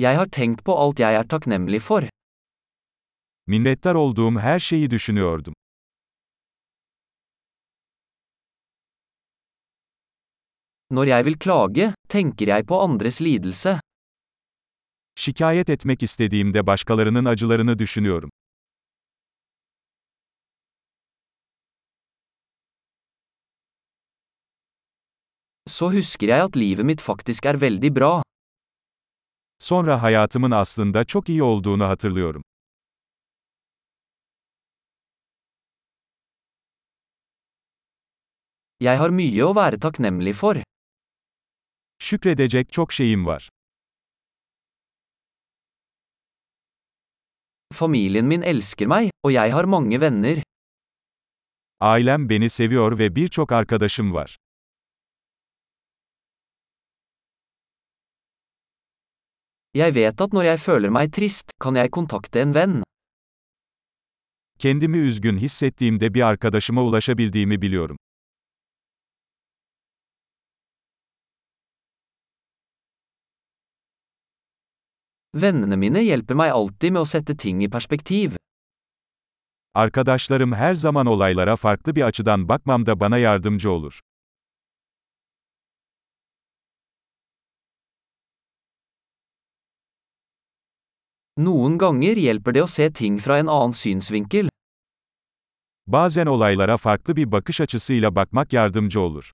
Jeg har tenkt på alt jeg er takknemlig for. Minnettar olduğum her şeyi düşünüyordum. Når jeg vil klage, tenker jeg på andres lidelse. Şikayet etmek istediğimde başkalarının acılarını düşünüyorum. Så husker jeg at livet mitt faktisk er veldig bra. Sonra hayatımın aslında çok iyi olduğunu hatırlıyorum. Jeg har mye å være takknemlig for. Şükredecek çok şeyim var. Familien min elsker meg, og jeg har mange venner. Ailem beni seviyor ve birçok arkadaşım var. Jeg vet at når jeg føler meg trist, kan jeg kontakte en venn. Kendimi üzgün hissettiğimde bir arkadaşıma ulaşabildiğimi biliyorum. Vennene mine hjelper meg alltid med å sette ting i perspektiv. Arkadaşlarım her zaman olaylara farklı bir açıdan bakmamda bana yardımcı olur. Noen ganger hjelper det å se ting fra en annen synsvinkel. Bazen olaylara farklı bir bakış açısıyla bakmak yardımcı olur.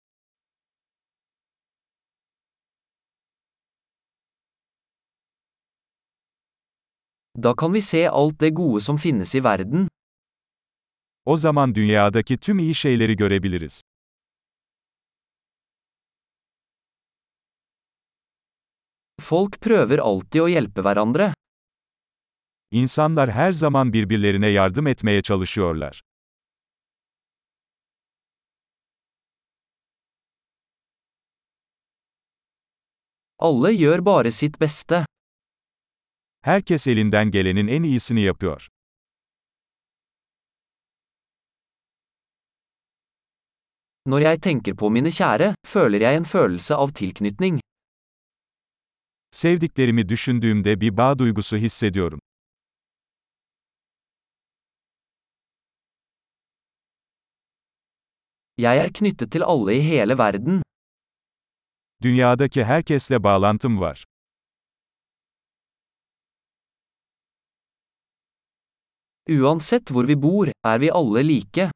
Da kan vi se alt det gode som finnes i verden. O zaman dünyadaki tüm iyi şeyleri görebiliriz. Folk prøver alltid å hjelpe hverandre. İnsanlar her zaman birbirlerine yardım etmeye çalışıyorlar. Alle gjør bare sitt beste. Herkes elinden gelenin en iyisini yapıyor. Når jeg tenker på mine kjære, føler jeg en følelse av tilknytning. Sevdiklerimi düşündüğümde bir bağ duygusu hissediyorum. Jeg er knyttet til alle i hele verden. Dünyadaki herkesle bağlantım var. Uansett hvor vi bor, er vi alle like.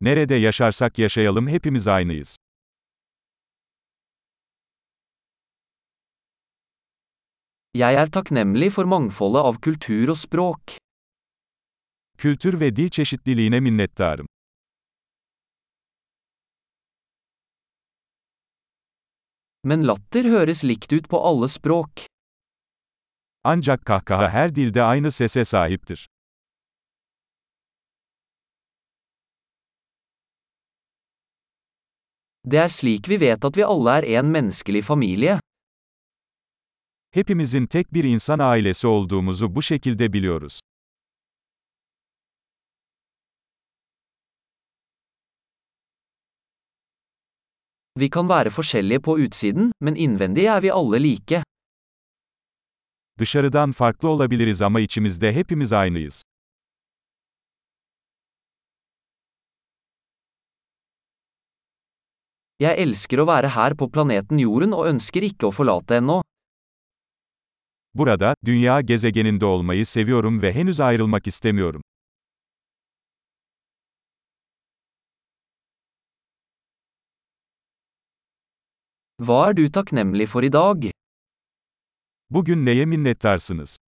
Nerede yaşarsak yaşayalım hepimiz aynıyız. Jeg er takknemlig for mangfoldet av kultur og språk. Kültür ve dil çeşitliliğine minnettarım. Men latter høres likt ut på alle språk. Ancak kahkaha her dilde aynı sese sahiptir. Det er slik vi vet at vi alle er en menneskelig familie. Hepimizin tek bir insan ailesi olduğumuzu bu şekilde biliyoruz. Vi kan være forskjellige på utsiden, men innvendig er vi alle like. Dışarıdan farklı olabiliriz ama içimizde hepimiz aynıyız. Jeg elsker å være her på planeten Jorden og ønsker ikke å forlate ennå. Burada, dünya gezegeninde olmayı seviyorum ve henüz ayrılmak istemiyorum. Hva du takknemlig for i dag? Bugün neye minnettarsınız?